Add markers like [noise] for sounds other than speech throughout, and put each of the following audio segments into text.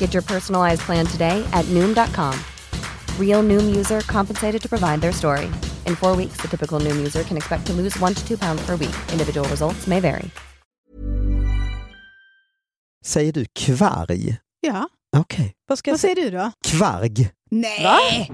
Get your personalized plan today at Noom.com. Real Noom user compensated to provide their story. In four weeks, the typical Noom user can expect to lose one to two pounds per week. Individual results may vary. Säger du kvarg? Ja, Okej. Vad, ska vad säger du då? Kvarg. Nej!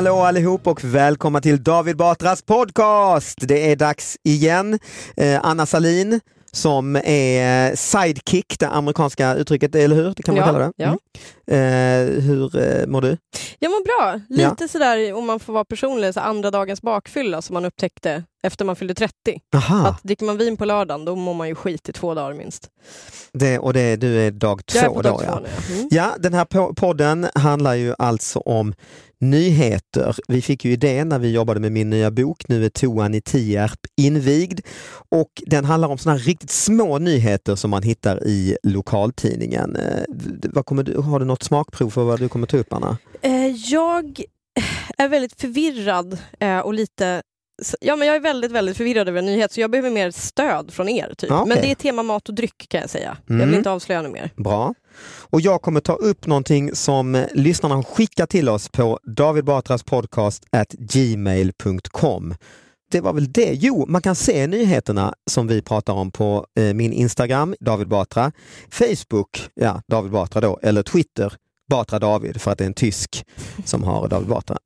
Hallå allihop och välkomna till David Batras podcast. Det är dags igen. Eh, Anna Salin som är sidekick, det amerikanska uttrycket, eller hur? Det kan man Ja, kalla det. ja. Mm. Eh, hur eh, mår du? Jag mår bra. Lite sådär, om man får vara personlig, så andra dagens bakfylla som man upptäckte efter man fyllde 30. Aha, Att dricker man vin på lördagen, då mår man ju skit i två dagar minst. det, och det, du är dag två Jag är på dag då två ja. nu. Mm. Ja, den här po- podden handlar ju alltså om nyheter. Vi fick ju idén när vi jobbade med min nya bok, Nu är toan i Tierp invigd. Och den handlar om sådana riktigt små nyheter som man hittar i lokaltidningen. Eh, vad kommer du, har du något smakprov för vad du kommer ta upp Anna? Eh, jag är väldigt förvirrad eh, och lite Ja, men jag är väldigt, väldigt förvirrad över en nyhet, så jag behöver mer stöd från er. Typ. Ja, okej. Men det är tema mat och dryck kan jag säga. Jag Mm. vill inte avslöja något mer. Bra. Och jag kommer ta upp någonting som eh, lyssnarna har skickat till oss på David Batras podcast at gmail.com. Det var väl det. Jo, man kan se nyheterna som vi pratar om på eh, min Instagram, David Batra, Facebook, ja, David Batra då, eller Twitter, Batra David, för att det är en tysk som har David Batra.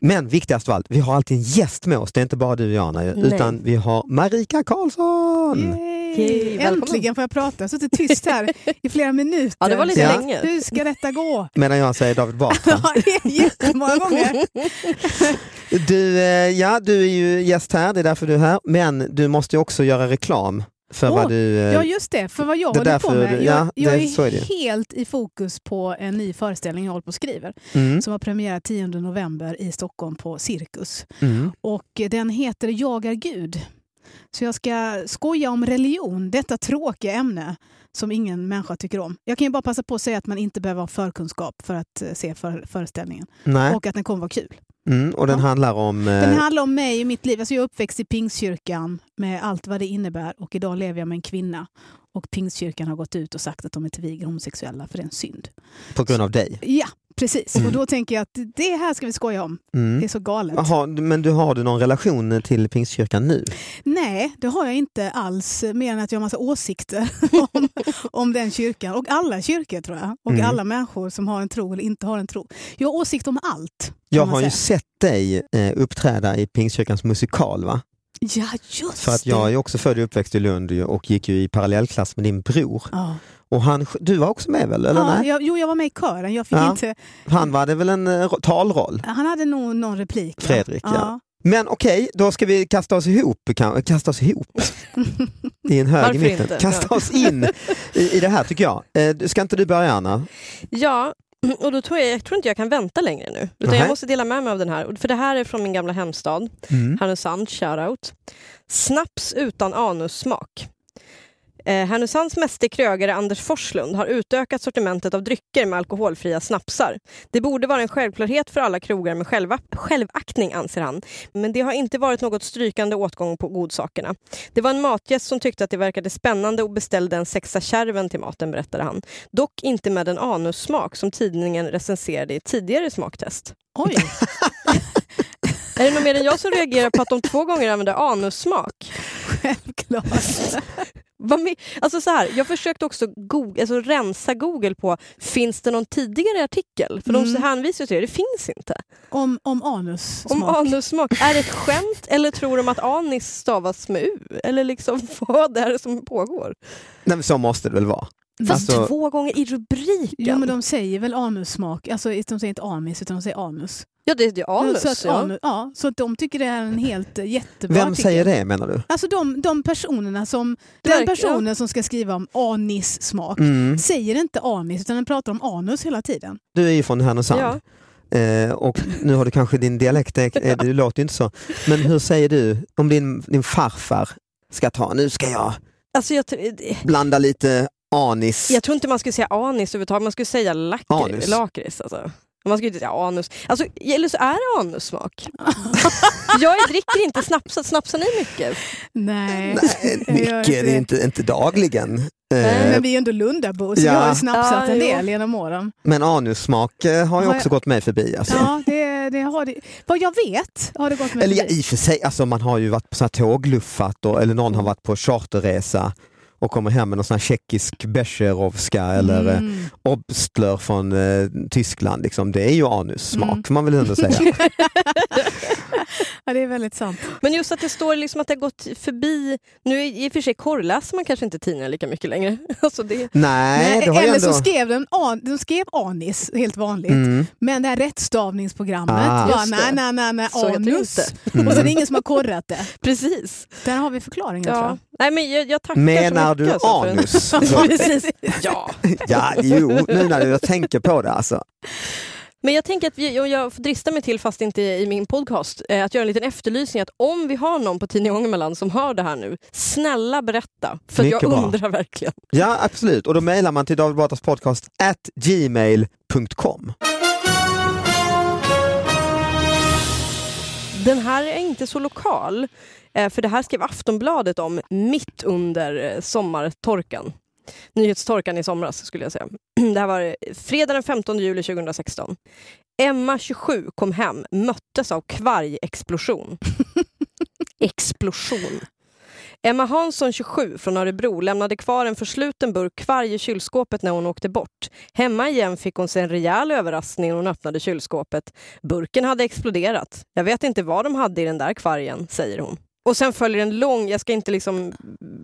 Men viktigast av allt, vi har alltid en gäst med oss. Det är inte bara du och jag, Anna, utan vi har Marika Karlsson. Yay. Äntligen får jag prata. Jag har suttit tyst här i flera minuter. Ja, det var lite Ja. länge. Hur ska detta gå? Medan jag säger David Batra. [laughs] Ja, det är jättemånga gånger. [laughs] Du, eh, ja, du är ju gäst här, det är därför du är här. Men du måste ju också göra reklam för Åh, vad du... eh, Ja, just det. För vad jag Det håller på med. Jag, ja, jag det- så är är helt i fokus på en ny föreställning jag håller på och skriver. mm, Som har premiär 10 november i Stockholm på Cirkus. mm. Och den heter Jag är Gud. Så jag ska skoja om religion, detta tråkiga ämne som ingen människa tycker om. Jag kan ju bara passa på att säga att man inte behöver ha förkunskap för att eh, se för, föreställningen. Nej. Och att den kommer vara kul. Mm, och den Ja. handlar om... eh, Den handlar om mig och mitt liv. Alltså jag är uppväxt i Pingstkyrkan med allt vad det innebär och idag lever jag med en kvinna. Och Pingstkyrkan har gått ut och sagt att de inte viger homosexuella för det är en synd. på grund av dig. Ja, precis. Mm. Och då tänker jag att det här ska vi skoja om. Mm. Det är så galet. Jaha, men du, har du någon relation till Pingstkyrkan nu? Nej, det har jag inte alls. Mer än att jag har massa åsikter [laughs] om, om den kyrkan. Och alla kyrkor tror jag. Och Mm. alla människor som har en tro eller inte har en tro. Jag har åsikt om allt. Jag har ju sett dig eh, uppträda i Pingstkyrkans musikal va? Ja, just För att jag är också född och uppväxt i Lund och gick ju i parallellklass med din bror. Ja. Och han, du var också med väl? Eller Ja, nej? jag, jo, jag var med i kören. Jag fick Ja. inte, Han var det väl en eh, ro- talroll? han hade nog någon replik. Fredrik, ja. Men okej, då ska vi kasta oss ihop. Kasta oss ihop. [laughs] Det är en hög i mitten. inte? Kasta Ja. oss in i, i det här tycker jag. Eh, Ska inte du börja Anna? Ja, [clears throat] och då tror jag, jag tror inte jag kan vänta längre nu. Utan Nähä. jag måste dela med mig av den här. För det här är från min gamla hemstad, Mm. Härnösand, shoutout. Snaps utan anussmak. Eh, Härnösands mäster krögare Anders Forslund har utökat sortimentet av drycker med alkoholfria snapsar. Det borde vara en självklarhet för alla krogar med själva, självaktning, anser han. Men det har inte varit något strykande åtgång på godsakerna. Det var en matgäst som tyckte att det verkade spännande och beställde en sexa kärven till maten, berättade han. Dock inte med en anussmak som tidningen recenserade i ett tidigare smaktest. Oj, [laughs] Är det någon mer än jag som reagerar på att de två gånger använder anussmak? självklart. Vad med, alltså så här, jag försökte också Google, alltså rensa Google på, finns det någon tidigare artikel? För Mm. de hänvisar till det, det finns inte. Om, om anus Om smak. anussmak, är det ett skämt eller tror de att anis stavas med u? Eller liksom [laughs] vad är det som pågår? Nej, men så måste det väl vara. Fast Alltså- två gånger i rubriken. Jo men de säger väl anussmak, alltså de säger inte anis utan de säger anus. Ja, det är ju anus. så, att, ja. anu, ja, så att de tycker det är en helt jättebra Vem artikel. säger det menar du? Alltså de, de personerna som, den personen som ska skriva om anis-smak Mm. säger inte anis utan den pratar om anus hela tiden. Du är ju från Härnösand. Ja. Eh, och nu har du kanske din dialekt, [laughs] eh, det låter ju inte så. Men hur säger du om din, din farfar ska ta, nu ska jag Alltså jag, blanda lite anis. jag tror inte man skulle säga anis överhuvudtaget, man skulle säga lakrits. lakrits alltså. Man skulle inte säga anus. Alltså, eller så är det anussmak. [laughs] jag dricker inte snapsa. Snapsar ni mycket? Nej. Nej, Jag mycket, det är inte, inte dagligen. Nej, Eh, Men vi är ändå Lundabor så Ja. vi har ju snapsat Ja, en jo. del genom åren. men anussmak eh, har ju Har också jag- gått mig förbi. Alltså. Ja, det, det har det. Vad jag vet har det gått med Eller ja, förbi. i och för sig, alltså, man har ju varit på så här tågluffat och, eller någon har varit på charterresa och kommer hem med någon sån här tjeckisk becherovska eller eh, Mm. obstler från eh, Tyskland. Liksom. Det är ju anussmak Mm. får man väl ändå säga. [laughs] Ja, det är väldigt sant. Men just att det står liksom att det har gått förbi. Nu i och för sig korrläser man kanske inte tidningar lika mycket längre. [laughs] Alltså det, Nej, det har Eller ändå... så skrev an, de skrev anis, helt vanligt. Mm. Men det här rättstavningsprogrammet, Ah. ja, nej, det. nej, nej, nej, anus. Mm. Och så är det ingen som har korrat det. [laughs] precis. Där har vi förklaringen tror Ja. jag. Nej, men jag, jag tackar Menar så mycket. du alltså, för- anus? [laughs] precis. Ja. ja, jo, nu när jag tänker på det alltså. Men jag tänker att vi, och jag får drista mig till, fast inte i min podcast, eh, att göra en liten efterlysning. Att om vi har någon på Tidning Ångermanland som hör det här nu, snälla berätta. För jag bra. undrar verkligen. Ja, absolut. Och då mejlar man till David Batras podcast at gmail.com. Den här är inte så lokal, eh, för det här skrev Aftonbladet om mitt under eh, sommartorkan. Nyhetstorkan i somras skulle jag säga. [clears throat] Det här var fredag den 15 juli 2016. Emma, 27, kom hem, möttes av kvargexplosion. [laughs] Explosion. Emma Hansson, 27, från Örebro lämnade kvar en försluten burk kvarg i kylskåpet när hon åkte bort. Hemma igen fick hon sig en rejäl överraskning när hon öppnade kylskåpet. Burken hade exploderat. Jag vet inte vad de hade i den där kvargen, säger hon. Och sen följer en lång, jag ska inte liksom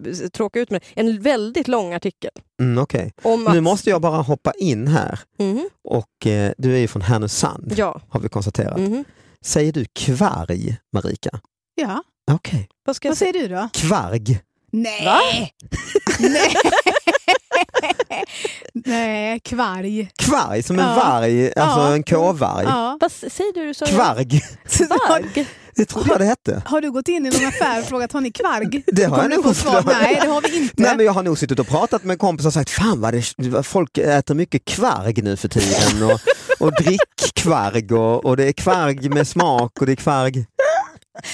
eh, tråka ut med det, en väldigt lång artikel. Mm, Okej, Om att, nu måste jag bara hoppa in här Mhm, och eh, du är ju från Härnösand ja. har vi konstaterat. mhm. Säger du kvarg, Marika? Ja, Okej, Vad vad säger du då? kvarg. Nej! Va? [laughs] Nej. Nej, kvarg. Kvarg som en Ja. varg, alltså Ja. en kåvarg. Ja. Vad säger du? sa Kvarg, Kvarg? [laughs] det trodde jag det hette. Har du gått in i någon affär och frågat har ni kvarg? [laughs] Det har Kommer jag nog inte. Nej, det har vi inte. Nej men jag har nog suttit och pratat med kompisar och sagt fan vad det, folk äter mycket kvarg nu för tiden och, och drick kvarg och, och det är kvarg med smak och det är kvarg.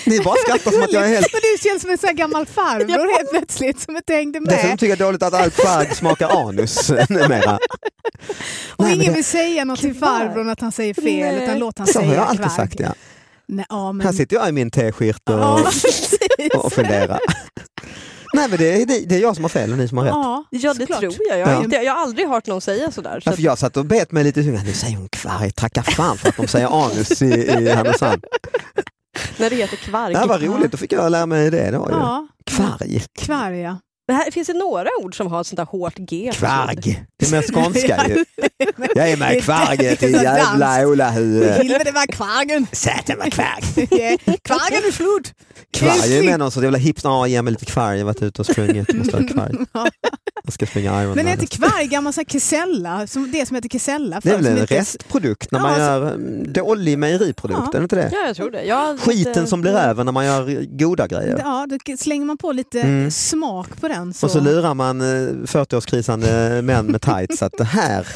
Ni bara skrattar som att jag är helt... Men du känns som en sån här gammal farbror helt plötsligt som inte hängde Dessutom med. tycker jag dåligt att all kvarg smakar anus [laughs] numera. Och Nej, ingen det- vill säga något till farbrorn att han säger fel Nej. utan låt han Så säga har jag alltid kvarg. sagt ja. Nej, ja, men... Här sitter jag i min teskyrt och, Ja, och funderar. Nej men det är, det, det är jag som har fel och ni som har rätt. Ja, Ja, det såklart. tror jag. Jag har, Ja. inte, jag har aldrig hört någon säga sådär. Så Ja, för jag satt och bet mig lite i. Nu säger hon kvarg, tacka fan för att de säger anus i, i Härnösand. När det heter kvarg. Det här var roligt, då fick jag lära mig det. det var ju. Ja, Kvarg. kvarg ja. Det här, finns det några ord som har ett sånt där hårt G? Kvarg. Det är mer skånska ju. Jag är med Det är kvarget i jävla. Olahue. Helvete var kvargen! [laughs] Säten med kvarg. [laughs] Kvargen är slut! Kvarg är med någon sorts jävla hips. Ja, ge mig lite kvarg. Jag har varit ute och sprungit. Måste ha kvarg. [laughs] Ja. Jag ska springa Ironman. Men är inte kvarg gammal så här kesella? Som det som heter kesella? Det är väl en restprodukt när man alltså- gör mm, dålig mejeriprodukt, Ja. är det inte det? Ja, jag tror det. Skiten lite- som blir över när man gör goda grejer. Ja, då slänger man på lite Mm. smak på den. Den så... Och så lurar man eh, 40-årskrisande män med tights att det här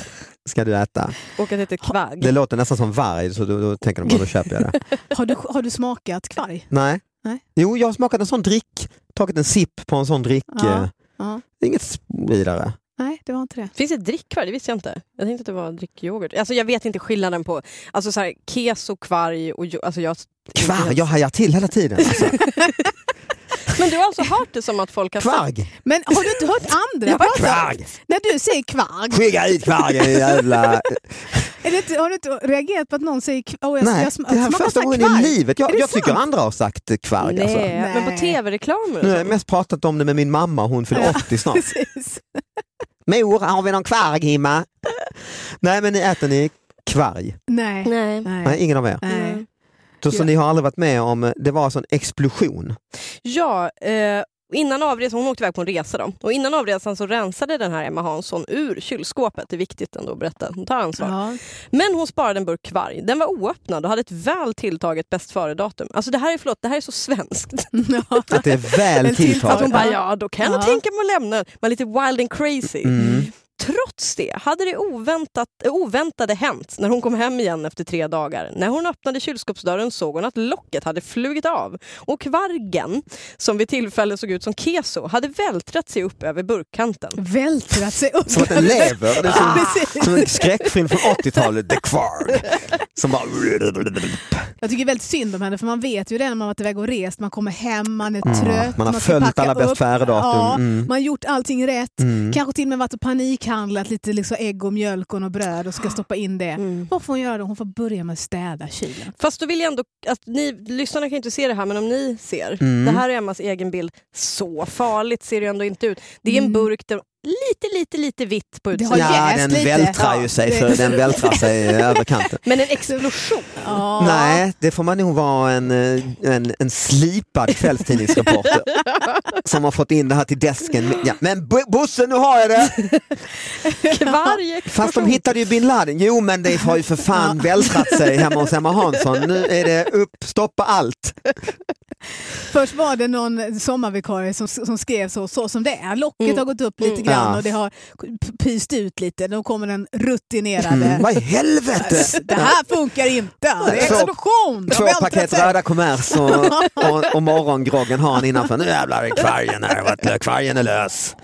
ska du äta. Och att det heter kvagg. Det låter nästan som varg så då, då tänker de bara då köper jag det. [laughs] har, du, har du smakat kvarg? Nej. Nej. Jo, jag har smakat en sån drick, tagit en sipp på en sån drick. Ja. eh, Ja. Inget vidare. Nej, det var inte det. Finns det drickkvarg? Det visste jag inte. Jag tänkte att det var drickyoghurt. Alltså jag vet inte skillnaden på alltså så här, keso, kvarg och... Alltså jag, Kvarg, jag hajar till hela tiden. Alltså. [laughs] Men du har alltså hört det som att folk har sagt... Kvarg! Men har du inte hört andra prata? Kvarg! När du säger kvarg, Skicka hit kvargen jävla... är det inte, har du inte reagerat på att någon säger kvarg? Oh, jag, Nej, jag, sm- det här är första gången kvarg. i livet. Jag, jag tycker andra har sagt kvarg. Nej, Alltså. men på Nej. tv-reklamer Nu har jag mest pratat om det med min mamma, hon fyller 80 snart. Precis. Mor, har vi någon kvarg hemma? Nej men ni äter ni kvarg? Nej. Nej. Nej, Nej. ingen av er. Nej. Så, så Ja. ni har aldrig varit med om, det var alltså en explosion. Ja, eh, innan avresan, hon åkte iväg på en resa då. Och innan avresan så rensade den här Emma Hansson ur kylskåpet. Det är viktigt ändå att berätta. Hon tar ansvar. Ja. Men hon sparade en burk kvarg. Den var oöppnad och hade ett väl tilltaget bäst före-datum. Alltså det här är, förlåt, det här är så svenskt. [laughs] Ja. Att det är väl [laughs] tilltaget. Att hon bara, ja då kan jag Ja. tänka mig att lämna den. Man är lite wild and crazy. Mm. Trots det hade det oväntat, eh, oväntade hänt när hon kom hem igen efter tre dagar. När hon öppnade kylskåpsdörren såg hon att locket hade flugit av och kvargen, som vid tillfället såg ut som keso, hade vältrat sig upp över burkkanten. Vältrat sig upp. Som att den lever. Det är som, Precis. som en skräckfilm från 80-talet, The Kvarg. Som bara... Jag tycker väldigt synd om henne för man vet ju det när man varit iväg och rest. Man kommer hem, man är Mm. trött. Man har ska följt alla bäst före-datum. Ja, Mm. Man har gjort allting rätt. Mm. Kanske till och med varit och panikhandlat lite liksom ägg och mjölk och något bröd och ska stoppa in det. Mm. Vad får hon göra då? Hon får börja med att städa kylen. Fast då vill jag ändå, att ni lyssnarna kan inte se det här men om ni ser, Mm. det här är Emmas egen bild, så farligt ser det ändå inte ut. Det är en Mm. burk där lite, lite, lite vitt på utsidan. Ja, den lite. vältrar ju sig, för den vältrar sig över kanten. Men en explosion. Ja. Nej, det får man nog vara en, eh, en, en slipad kvällstidningsreporter [laughs] som har fått in det här till desken. Ja, men Bosse, nu har jag det! [laughs] Varje explosion. [laughs] Fast de hittade ju bin Laden. Jo, men det har ju för fan vältrat sig hemma hos Emma Hansson. Nu är det upp, stoppa allt. Först var det någon sommarvikarie som, som skrev så, så som det är. Locket Mm. har gått upp lite Mm. grann Ja. och det har pyst ut lite. Då kommer den rutinerade. Mm. Vad i helvete! Det här funkar inte! Det är Två- explosion! Två vältrat paket sig. röda kommers och, [laughs] och, och morgongroggen har han innanför. Nu jävlar är kvargen här, Vad- kvargen är lös.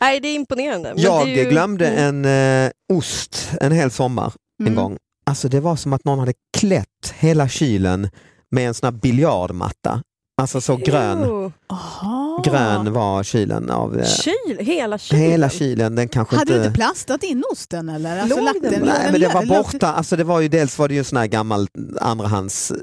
Nej, det är imponerande. Men Jag det är ju... glömde Mm. en eh, ost en hel sommar en Mm. gång. Alltså det var som att någon hade klätt hela kylen med en sån här biljardmatta. Alltså så grön. Jo. Aha. Grön var kylen av eh, Kyl, hela kylen. hela kylen. Den kanske Hade inte... du inte plastat in osten eller? Alltså, Låg lagt den? Nej den men det var borta, alltså det var ju dels var det ju en sån här gammal andrahands eh,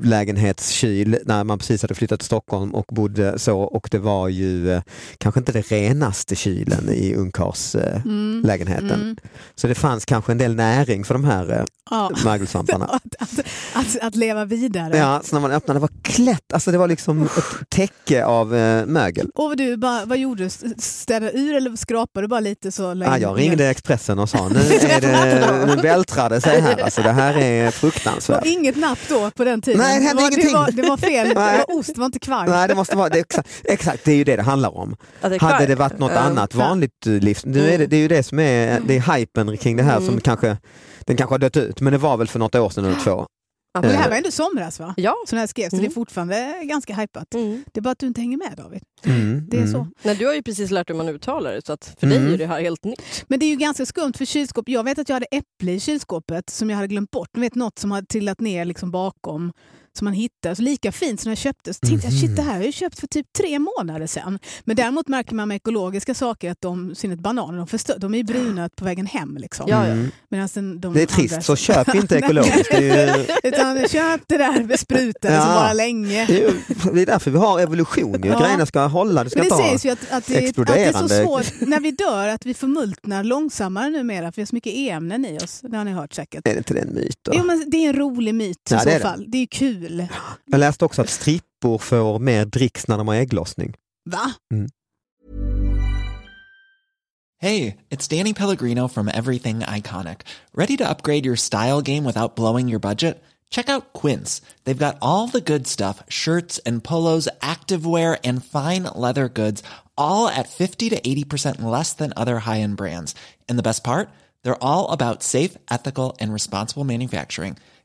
lägenhetskyl när man precis hade flyttat till Stockholm och bodde så och det var ju eh, kanske inte det renaste kylen i ungkarlslägenheten. Mm. lägenheten. Mm. Så det fanns kanske en del näring för de här Ja. mögelsvamparna. [laughs] Att, att, att, att leva vidare. Ja, så när man öppnade det var klätt, alltså det var liksom ett täcke av eh, mögel. Och du, bara, vad gjorde du? Städade ur eller skrapade du bara lite? så in- jag ringde Expressen och sa [laughs] nu, är det, nu vältrar det sig här, alltså det här är [laughs] fruktansvärt. inget napp då på den tiden? Nej, det hände var, ingenting. Det var, det var fel, det var ost, det var inte kvarg. Nej, det måste vara, det exakt, exakt, det är ju det det handlar om. Att det Hade det varit något annat vanligt eh, liv, nu är det, det är ju det som är, det är hypen kring det här som Mm. kanske, den kanske har dött ut, men det var väl för något år sedan eller två. Och det här Eh. var ändå somras va? Ja. Så det här skrevs, så Mm. det är fortfarande ganska hypat. Mm. Det är bara att du inte hänger med David. Mm, Det är mm. så. Nej, du har ju precis lärt dig hur man uttalar det så att för dig Mm. är det här helt nytt. Men det är ju ganska skumt för kylskåp. Jag vet att jag hade äpple i kylskåpet som jag hade glömt bort. Du vet något som hade trillat ner liksom bakom som man hittade. Så lika fint som när jag köpte så tänkte jag Mhm. shit det här har jag ju köpt för typ tre månader sedan. Men däremot märker man med ekologiska saker att de, synnerhet bananer, de, förstör, de är bruna på vägen hem. Liksom. Ja, ja. Mm. Medan sen de Det är trist, andra- så köp inte [laughs] ekologiskt. Ju, Utan köp det där besprutade Ja. som bara länge. det är ju- det är därför vi har evolution, ju. Ja. grejerna ska hålla, det ska inte ha ju att, att, det, att det är så exploderande- svårt när vi dör att vi förmultnar långsammare numera för vi har så mycket e-ämnen i oss. Det har ni hört säkert. Är det inte det en myt då? Jo, men det är en rolig myt i Ja, så det. fall. Det är kul. [gasps] Jag läste också att strippor får mer dricks när de har ägglossning. Va? Mm. Hey, it's Danny Pellegrino from Everything Iconic. Ready to upgrade your style game without blowing your budget? Check out Quince. They've got all the good stuff shirts and polos, activewear, and fine leather goods, all at 50 to 80% less than other high-end brands. And the best part? They're all about safe, ethical, and responsible manufacturing.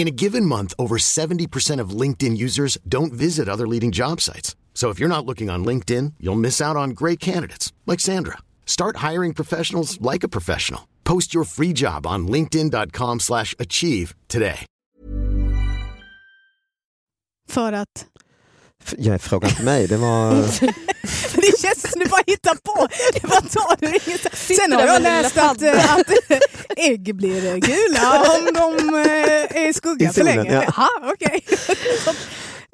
In a given month, over 70% of LinkedIn users don't visit other leading job sites. So if you're not looking on LinkedIn, you'll miss out on great candidates like Sandra. Start hiring professionals like a professional. Post your free job on linkedin.com/achieve slash achieve today. För att... Jag frågar inte mig, det var... [laughs] det känns som du bara hittar på. Det bara tar du ingenstans. Sen Sitter har jag läst att, att ägg blir [laughs] gula om de eh, är i skugga I för länge. ja. Jaha, okej. [laughs]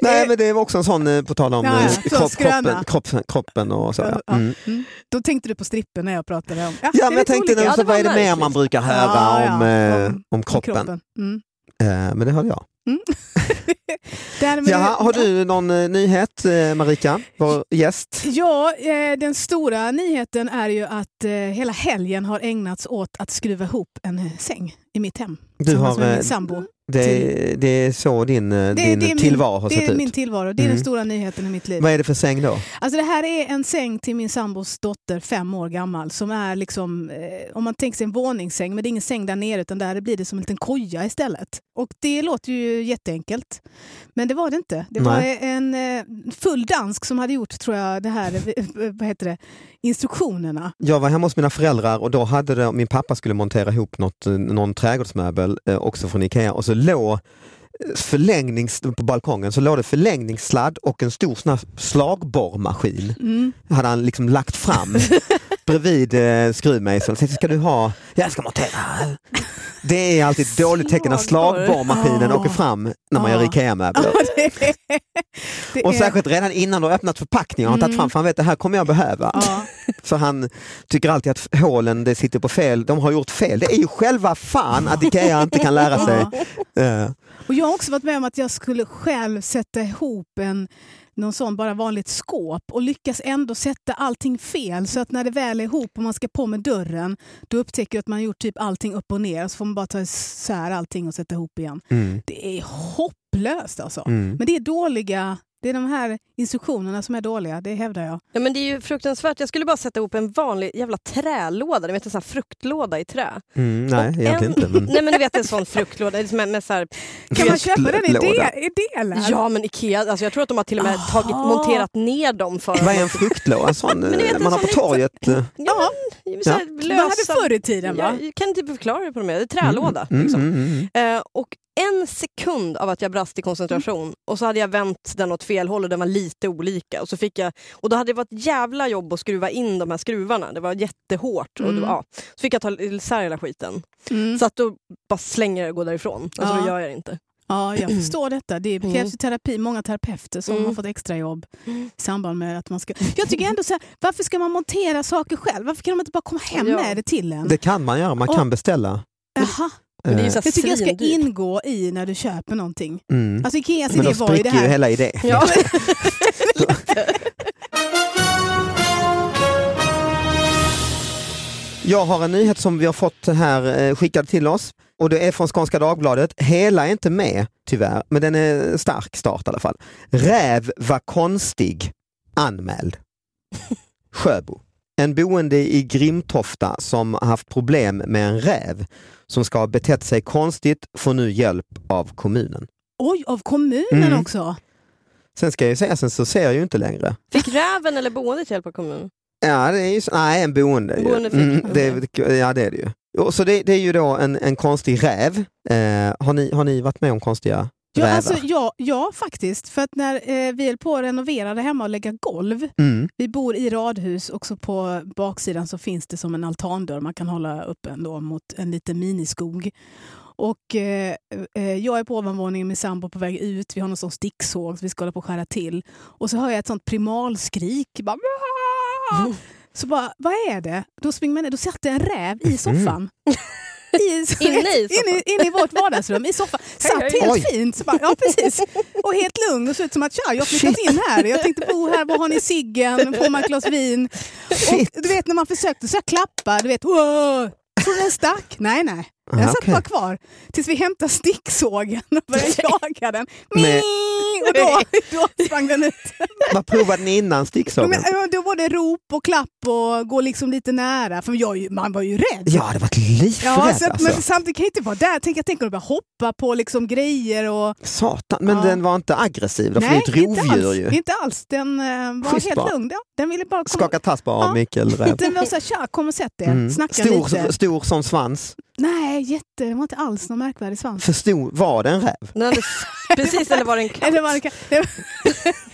Nej men det var också en sån, eh, på tal om Ja, ja, eh, kropp, kroppen, kroppen, kroppen och så. Ja. Ja, Mm. mm. Då tänkte du på strippen när jag pratade om... Ja, är men jag tänkte olika. Ja, så vad är det mer man brukar höra Ja, ja, om, eh, om- om kroppen? Mm. Eh, men det hörde jag. [laughs] Därmed, Jaha, har du någon eh, nyhet eh, Marika, vår gäst? Ja, eh, den stora nyheten är ju att hela helgen har ägnats åt att skruva ihop en säng i mitt hem. Du har, med eh, min sambo. Det, det är så din, eh, Det- din det är tillvaro har Det sett är ut. min tillvaro, det är Mm. den stora nyheten i mitt liv. Vad är det för säng då? Alltså det här är en säng till min sambos dotter, fem år gammal, som är liksom, eh, om man tänker sig en våningssäng, men det är ingen säng där nere utan där blir det som en liten koja istället. Och det låter ju jätteenkelt. Men det var det inte. Det var Nej. en eh, full dansk som hade gjort, tror jag, det här, eh, vad heter det, instruktionerna. Jag var hemma hos mina föräldrar och då hade det, min pappa skulle montera ihop något, eh, någon trädgårdsmöbel eh, också från Ikea och så låg eh, förlängnings, på balkongen så låg det förlängningssladd och en stor sån slagborrmaskin. Mm. hade han liksom lagt fram [laughs] bredvid eh, skruvmejseln. Ska du ha, jag ska montera. Det är alltid ett dåligt tecken när Slagborr. slagborrmaskinen Ah. åker fram när man Ah. gör IKEA-möbler. det Och är- särskilt redan innan du har öppnat förpackningen har han tagit Mm. fram, för han vet det här kommer jag behöva. Så han tycker alltid att hålen det sitter på fel, de har gjort fel. Det är ju själva fan att IKEA inte kan lära sig. Och jag har också varit med om att jag skulle själv sätta ihop en någon sån bara vanligt skåp och lyckas ändå sätta allting fel så att när det väl är ihop och man ska på med dörren då upptäcker jag att man gjort typ allting upp och ner och så får man bara ta isär allting och sätta ihop igen. Mm, Det är hopplöst alltså. mm. Men det är dåliga, det är de här instruktionerna som är dåliga, det hävdar jag. Ja, men det är ju fruktansvärt. Jag skulle bara sätta ihop en vanlig jävla trälåda, vet en sån här fruktlåda i trä. Mm, nej, Och egentligen en- inte. Men... [laughs] Nej men du vet en sån fruktlåda med, med så här, Kan man köpa den i, del, i delar? Ja men Ikea, alltså jag tror att de har till och med tagit, Aha. monterat ner dem för Vad är en fruktlåda? En sån [laughs] eh, en man har på torget. eh. Ja, men, så här, Man lösa... hade förr i tiden va? Jag kan inte förklara det på dem. Det är trälåda. Mm, liksom. mm, mm. Eh, och en sekund av att jag brast i koncentration och så hade jag vänt den åt fel håll och den var lite olika. Och, så fick jag, och då hade det varit ett jävla jobb att skruva in de här skruvarna. Det var jättehårt. Och det var, Mm. ja. Så fick jag ta isär hela skiten. Mm. Så att då bara slänger jag och går därifrån. Alltså Ja. då gör jag det inte. Ja, jag förstår detta. Det krävs Mm. ju terapi. Många terapeuter som Mm. har fått extra jobb Mm. i samband med att man ska... Jag tycker ändå så här, varför ska man montera saker själv? Varför kan de inte bara komma hem Ja. med det till en? Det kan man göra, man kan Och- beställa. Jaha. Men det är ju Eh, så här Jag tycker det ska ingå i när du köper någonting. Mm. Alltså Ikeas Men idé då var ju det spricker ju här. hela idén. Ja. [laughs] Jag har en nyhet som vi har fått här eh, skickad till oss och det är från Skånska Dagbladet. Hela är inte med tyvärr, men den är stark start i alla fall. Räv var konstig, anmäld. [laughs] Sjöbo. En boende i Grimtofta som har haft problem med en räv som ska ha betett sig konstigt får nu hjälp av kommunen. Oj, av kommunen Mm. också? Sen ska jag ju säga, sen så ser jag ju inte längre. Fick räven eller boendet hjälp av kommunen? Ja, det är ju så, nej, en boende. ju. Boende fick, mm, det, ja, det är det ju. Så det, det är ju då en, en konstig räv. Eh, har, ni, har ni varit med om konstiga Ja, alltså, ja, ja, faktiskt. För att när eh, vi höll på att renovera det hemma och lägga golv. mm. Vi bor i radhus och så på baksidan så finns det som en altandörr man kan hålla upp ändå mot en liten miniskog. Och eh, eh, jag är på ovanvåningen med sambo på väg ut. Vi har någon sån sticksåg så vi ska hålla på att skära till. Och så hör jag ett sånt primalskrik. Bara, "Aah!" Så bara, vad är det? Då springer man ner, då satt det en räv i soffan. [laughs] I, [laughs] Inne i? Inne, inne i vårt vardagsrum, i soffan. [laughs] Satt Hej, hej. helt Oj. fint. Så bara, ja, precis. Och helt lugn och såg ut som att tja, jag flyttat in här. Jag tänkte bo här, var har ni ciggen? Får man ett glas vin? Och du vet när man försökte så jag klappa, du vet, wow, tror du den stack? Nej, nej. Den satt bara kvar tills vi hämtade sticksågen och började [laughs] jaga den. Men- Ming! [laughs] Och då, då sprang den ut. [laughs] Vad provade ni innan sticksågen? Men, ja, då var det rop och klapp och gå liksom lite nära. För jag, man var ju rädd. Jag hade varit livrädd Ja, så, alltså. Men samtidigt kan jag inte vara där. Tänk, jag tänker att bara hoppa på liksom grejer. Och, Satan, men Ja. den var inte aggressiv, det är nej, ett inte alls, ju. inte alls. Den eh, var Schysst helt bara. lugn. Ja, den ville bara komma. Skaka tass bara Ja. Mikael Räv. [laughs] Den var såhär, tja, kom och sätt er. Mm. Snacka Stor, lite. stor som svans. Nej, jätte, det var inte alls någon märkvärdig svans. Förstod, var det en räv? Hade, [laughs] precis, eller var det en katt? Eller, var det, ka-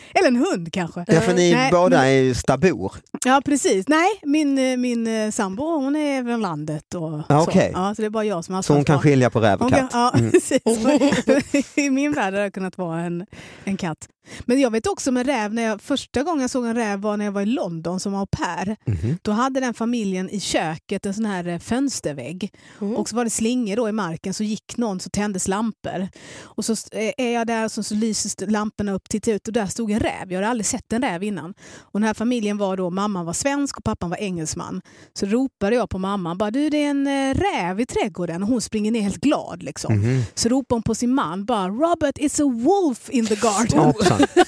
[laughs] eller en hund kanske. Ja, för ni Nej, båda men- är ju stabor. Ja precis. Nej, min, min eh, sambo hon är från landet. Och Ja, så. okej. Ja, så det är bara jag som har Så hon kan skilja på räv och Hon kan, katt. ja, [laughs] Mm. precis. I min värld hade det kunnat vara en, en katt. Men jag vet också med räv, när jag, första gången jag såg en räv var när jag var i London som au pair. Mhm. Då hade den familjen i köket en sån här eh, fönstervägg. Mm. Och så var det slingor då i marken, så gick någon så tändes lampor. Och så eh, är jag där och så, så lyser lamporna upp, tittar ut och där stod en räv. Jag hade aldrig sett en räv innan. Och den här familjen var då, mamman var svensk och pappan var engelsman. Så ropade jag på mamman, bara, du det är en eh, räv i trädgården och hon springer ner helt glad. Liksom. Mhm. Så ropade hon på sin man, bara, Robert it's a wolf in the garden. Hoppsan.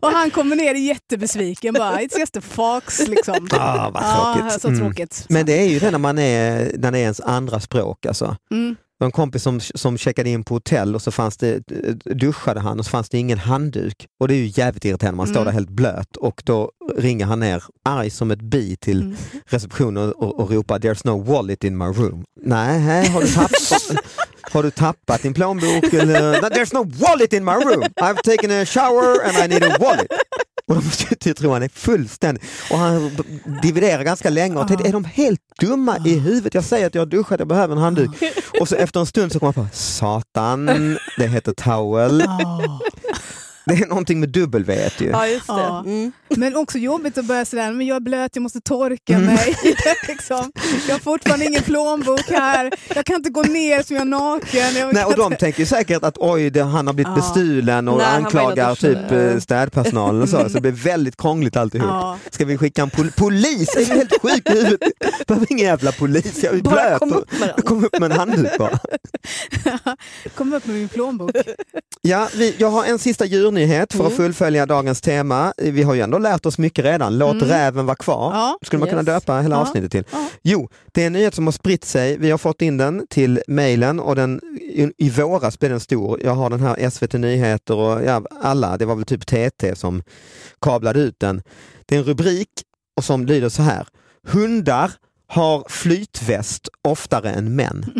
[laughs] och han kommer ner jättebesviken, bara, it's just a fox. Liksom. Ah, vad tråkigt. Ja, så Mm. tråkigt. Men det är ju det när man är, när det är ens andra språk. Alltså. Mm. Det var en kompis som, som checkade in på hotell och så fanns det, duschade han och så fanns det ingen handduk. Och det är ju jävligt irriterande, man står Mm. där helt blöt och då ringer han ner arg som ett bi till Mm. receptionen och, och ropar “There's no wallet in my room”. Nej, har du tappat, har du tappat din plånbok? Eller, "No, “There's no wallet in my room, I've taken a shower and I need a wallet”. Och de måste ju tro han är fullständig. Och han dividerar ganska länge och tänkte, är de helt dumma i huvudet? Jag säger att jag har duschat, jag behöver en handduk. Och så efter en stund så kommer han på, satan, det heter towel. Det är någonting med W ju. Ja, just det. Ja. Mm. Men också jobbigt att börja sådär, men jag är blöt, jag måste torka Mm. mig. [laughs] liksom. Jag har fortfarande ingen plånbok här, jag kan inte gå ner som jag är naken. Jag Nej, och de inte- tänker ju säkert att oj, det, han har blivit Ja. bestulen och Nej, och anklagar typ eh, städpersonalen och så. Så det blir väldigt krångligt alltihop. Ja. Ska vi skicka en pol polis? Är du helt sjuk i huvudet? Behöver ingen jävla polis, jag är Bara blöt. kom och- upp med den. Kom upp med en handduk bara. [laughs] Kom upp med min plånbok. Ja, vi, jag har en sista djurnyhet för att Mm. fullfölja dagens tema. Vi har ju ändå lärt oss mycket redan. Låt Mm. räven vara kvar. Ja. Skulle man kunna Yes. döpa hela Ja. avsnittet till. Ja. Jo, det är en nyhet som har spritt sig. Vi har fått in den till mejlen och den, i, i våras blev den stor. Jag har den här SVT Nyheter och ja, alla, det var väl typ TT som kablade ut den. Det är en rubrik och som lyder så här. Hundar har flytväst oftare än män. [laughs]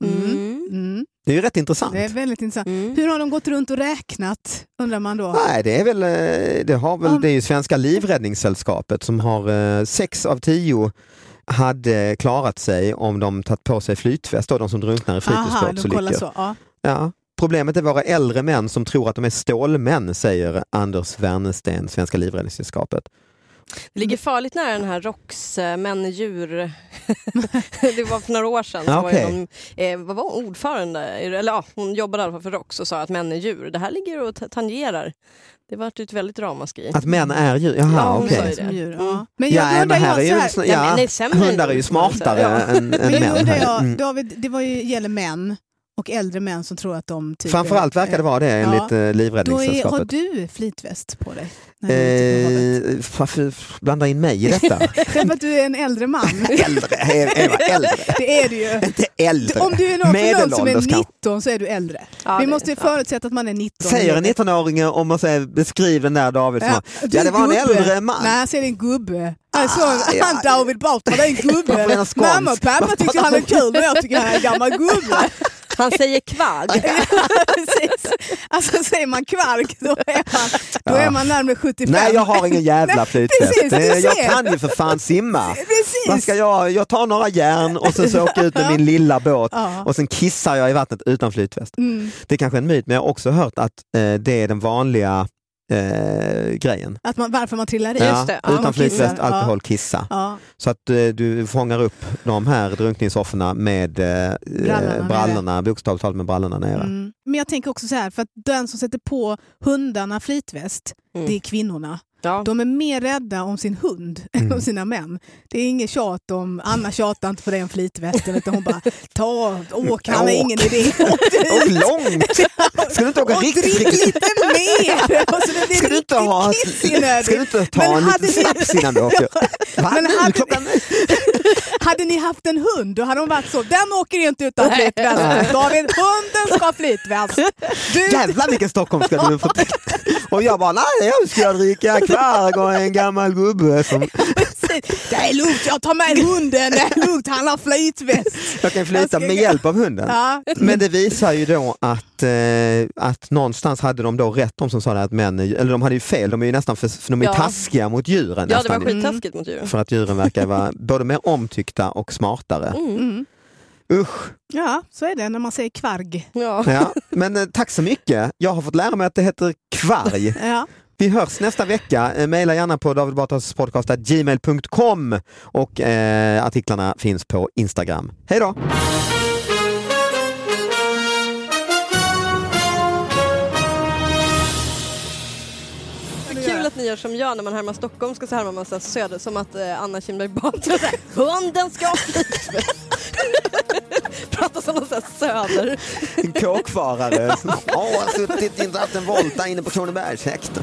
Mm. Mm. Det är ju rätt intressant. Det är väldigt intressant. Mm. Hur har de gått runt och räknat, undrar man då? Nej, det är väl, eh, det har väl, det är ju Svenska Livräddningssällskapet som har eh, sex av tio hade klarat sig om de tagit på sig flytväst, då, de som drunknar i fritidsbåtsolyckor. så. Ja. Ja. Problemet är våra äldre män som tror att de är stålmän, säger Anders Wernesten, Svenska Livräddningssällskapet. Det ligger farligt nära den här ROX, eh, män djur. [laughs] det var för några år sedan. Så Ja, var någon, eh, vad var hon, ordförande? Eller ja, hon jobbade i alla fall för ROX och sa att män är djur. Det här ligger och ta- tangerar. Det var ett väldigt ramaskri. Att män är djur, Ja, jaha hon okej. det. djur, Mm. ja. Men jag Ja, undrar ju så här, Nej, ja, sämre än hundar är ju smartare. Ja. än, än män. jag, Mm. David, det var ju, gäller män och äldre män som tror att de... Typ Framförallt verkar det vara det enligt Ja. eh, Då är, har Livräddningssällskapet. du flytväst på dig? Eh, varför blanda in mig i detta? [laughs] Därför att du är en äldre man. äldre, är, är jag äldre? Det är du ju. Inte äldre. Om du är någon, som är Medelålders kanske. 19 så är du äldre. Ja, Vi måste ju ja. förutsätta att man är 19. Säger en 19-åring om man säger beskriv den där David som Ja, ja, du är det var en gubbe. äldre man. Nej, jag säger en gubbe. Alltså, ja. han David Batra, det är en gubbe. han? Mamma och pappa tycker han är kul och jag tycker han är en gammal gubbe. [laughs] Han säger. Precis. Alltså säger man kvark då är man, då är man närmare 75. Nej jag har ingen jävla flytväst. Eh, jag kan ju för fan simma. Precis. Vad ska jag? jag tar några järn och sen så [laughs] åker jag ut med min lilla båt och sen kissar jag i vattnet utan flytväst. Mm. Det är kanske en myt men jag har också hört att eh, det är den vanliga eh, grejen. Att man, varför man trillar i. Ja, det. Utan flytväst, alkohol, kissa. Ja. Så att eh, du fångar upp de här drunkningsofferna med eh, Brallorna brallorna, brallorna bokstavligt talat med brallorna nere. Mm. Men jag tänker också så här, för att den som sätter på hundarna flytväst, Mm. det är kvinnorna. Ja. De är mer rädda om sin hund än Mm. om sina män. Det är inget tjat om, Anna tjatar inte på den flytvästen utan hon bara, ta, åk, han har ingen idé. [laughs] Åk långt! Ska du inte åka Och riktigt, drick lite mer! Och [laughs] så det blir Ska du inte ha. Ska du inte ta Men en hade liten ni- snaps innan du åker? [laughs] Va? Men hade- klockan Hade ni haft en hund då hade hon varit så, den åker inte utan flytväst. David, hunden ska ha flytväst. Du, Jävlar vilken Stockholm ska du få Och jag bara, nej jag ska dricka kvarg och en gammal gubbe som [laughs] det är lugnt, jag tar med hunden, det är lugnt, han har flytväst. jag kan Jag flyta ska- med hjälp av hunden. Ja. Men det visar ju då att, eh, att någonstans hade de då rätt, de som sa det att män, eller de hade ju fel, de är ju nästan för, för de är Ja. taskiga mot djuren. ja, det var skittaskigt mot djuren. för att djuren verkar vara både mer omtyckta och smartare. Mm. Usch! Ja, så är det när man säger kvarg. Ja. Ja. Men eh, tack så mycket. Jag har fått lära mig att det heter kvarg. Ja. Vi hörs nästa vecka. Eh, Maila gärna på davidbatraspodcast.gmail.com och eh, artiklarna finns på Instagram. Hej då! Kul att ni gör som jag när man härmar Stockholm ska så härmar man så här söder som att eh, Anna Kinberg Batra hunden ska ha flytväst. [laughs] [laughs] Pratar som någon söder. En kåkfarare [laughs] som "Åh, jag har suttit i en Volta inne på Kronobergshäktet.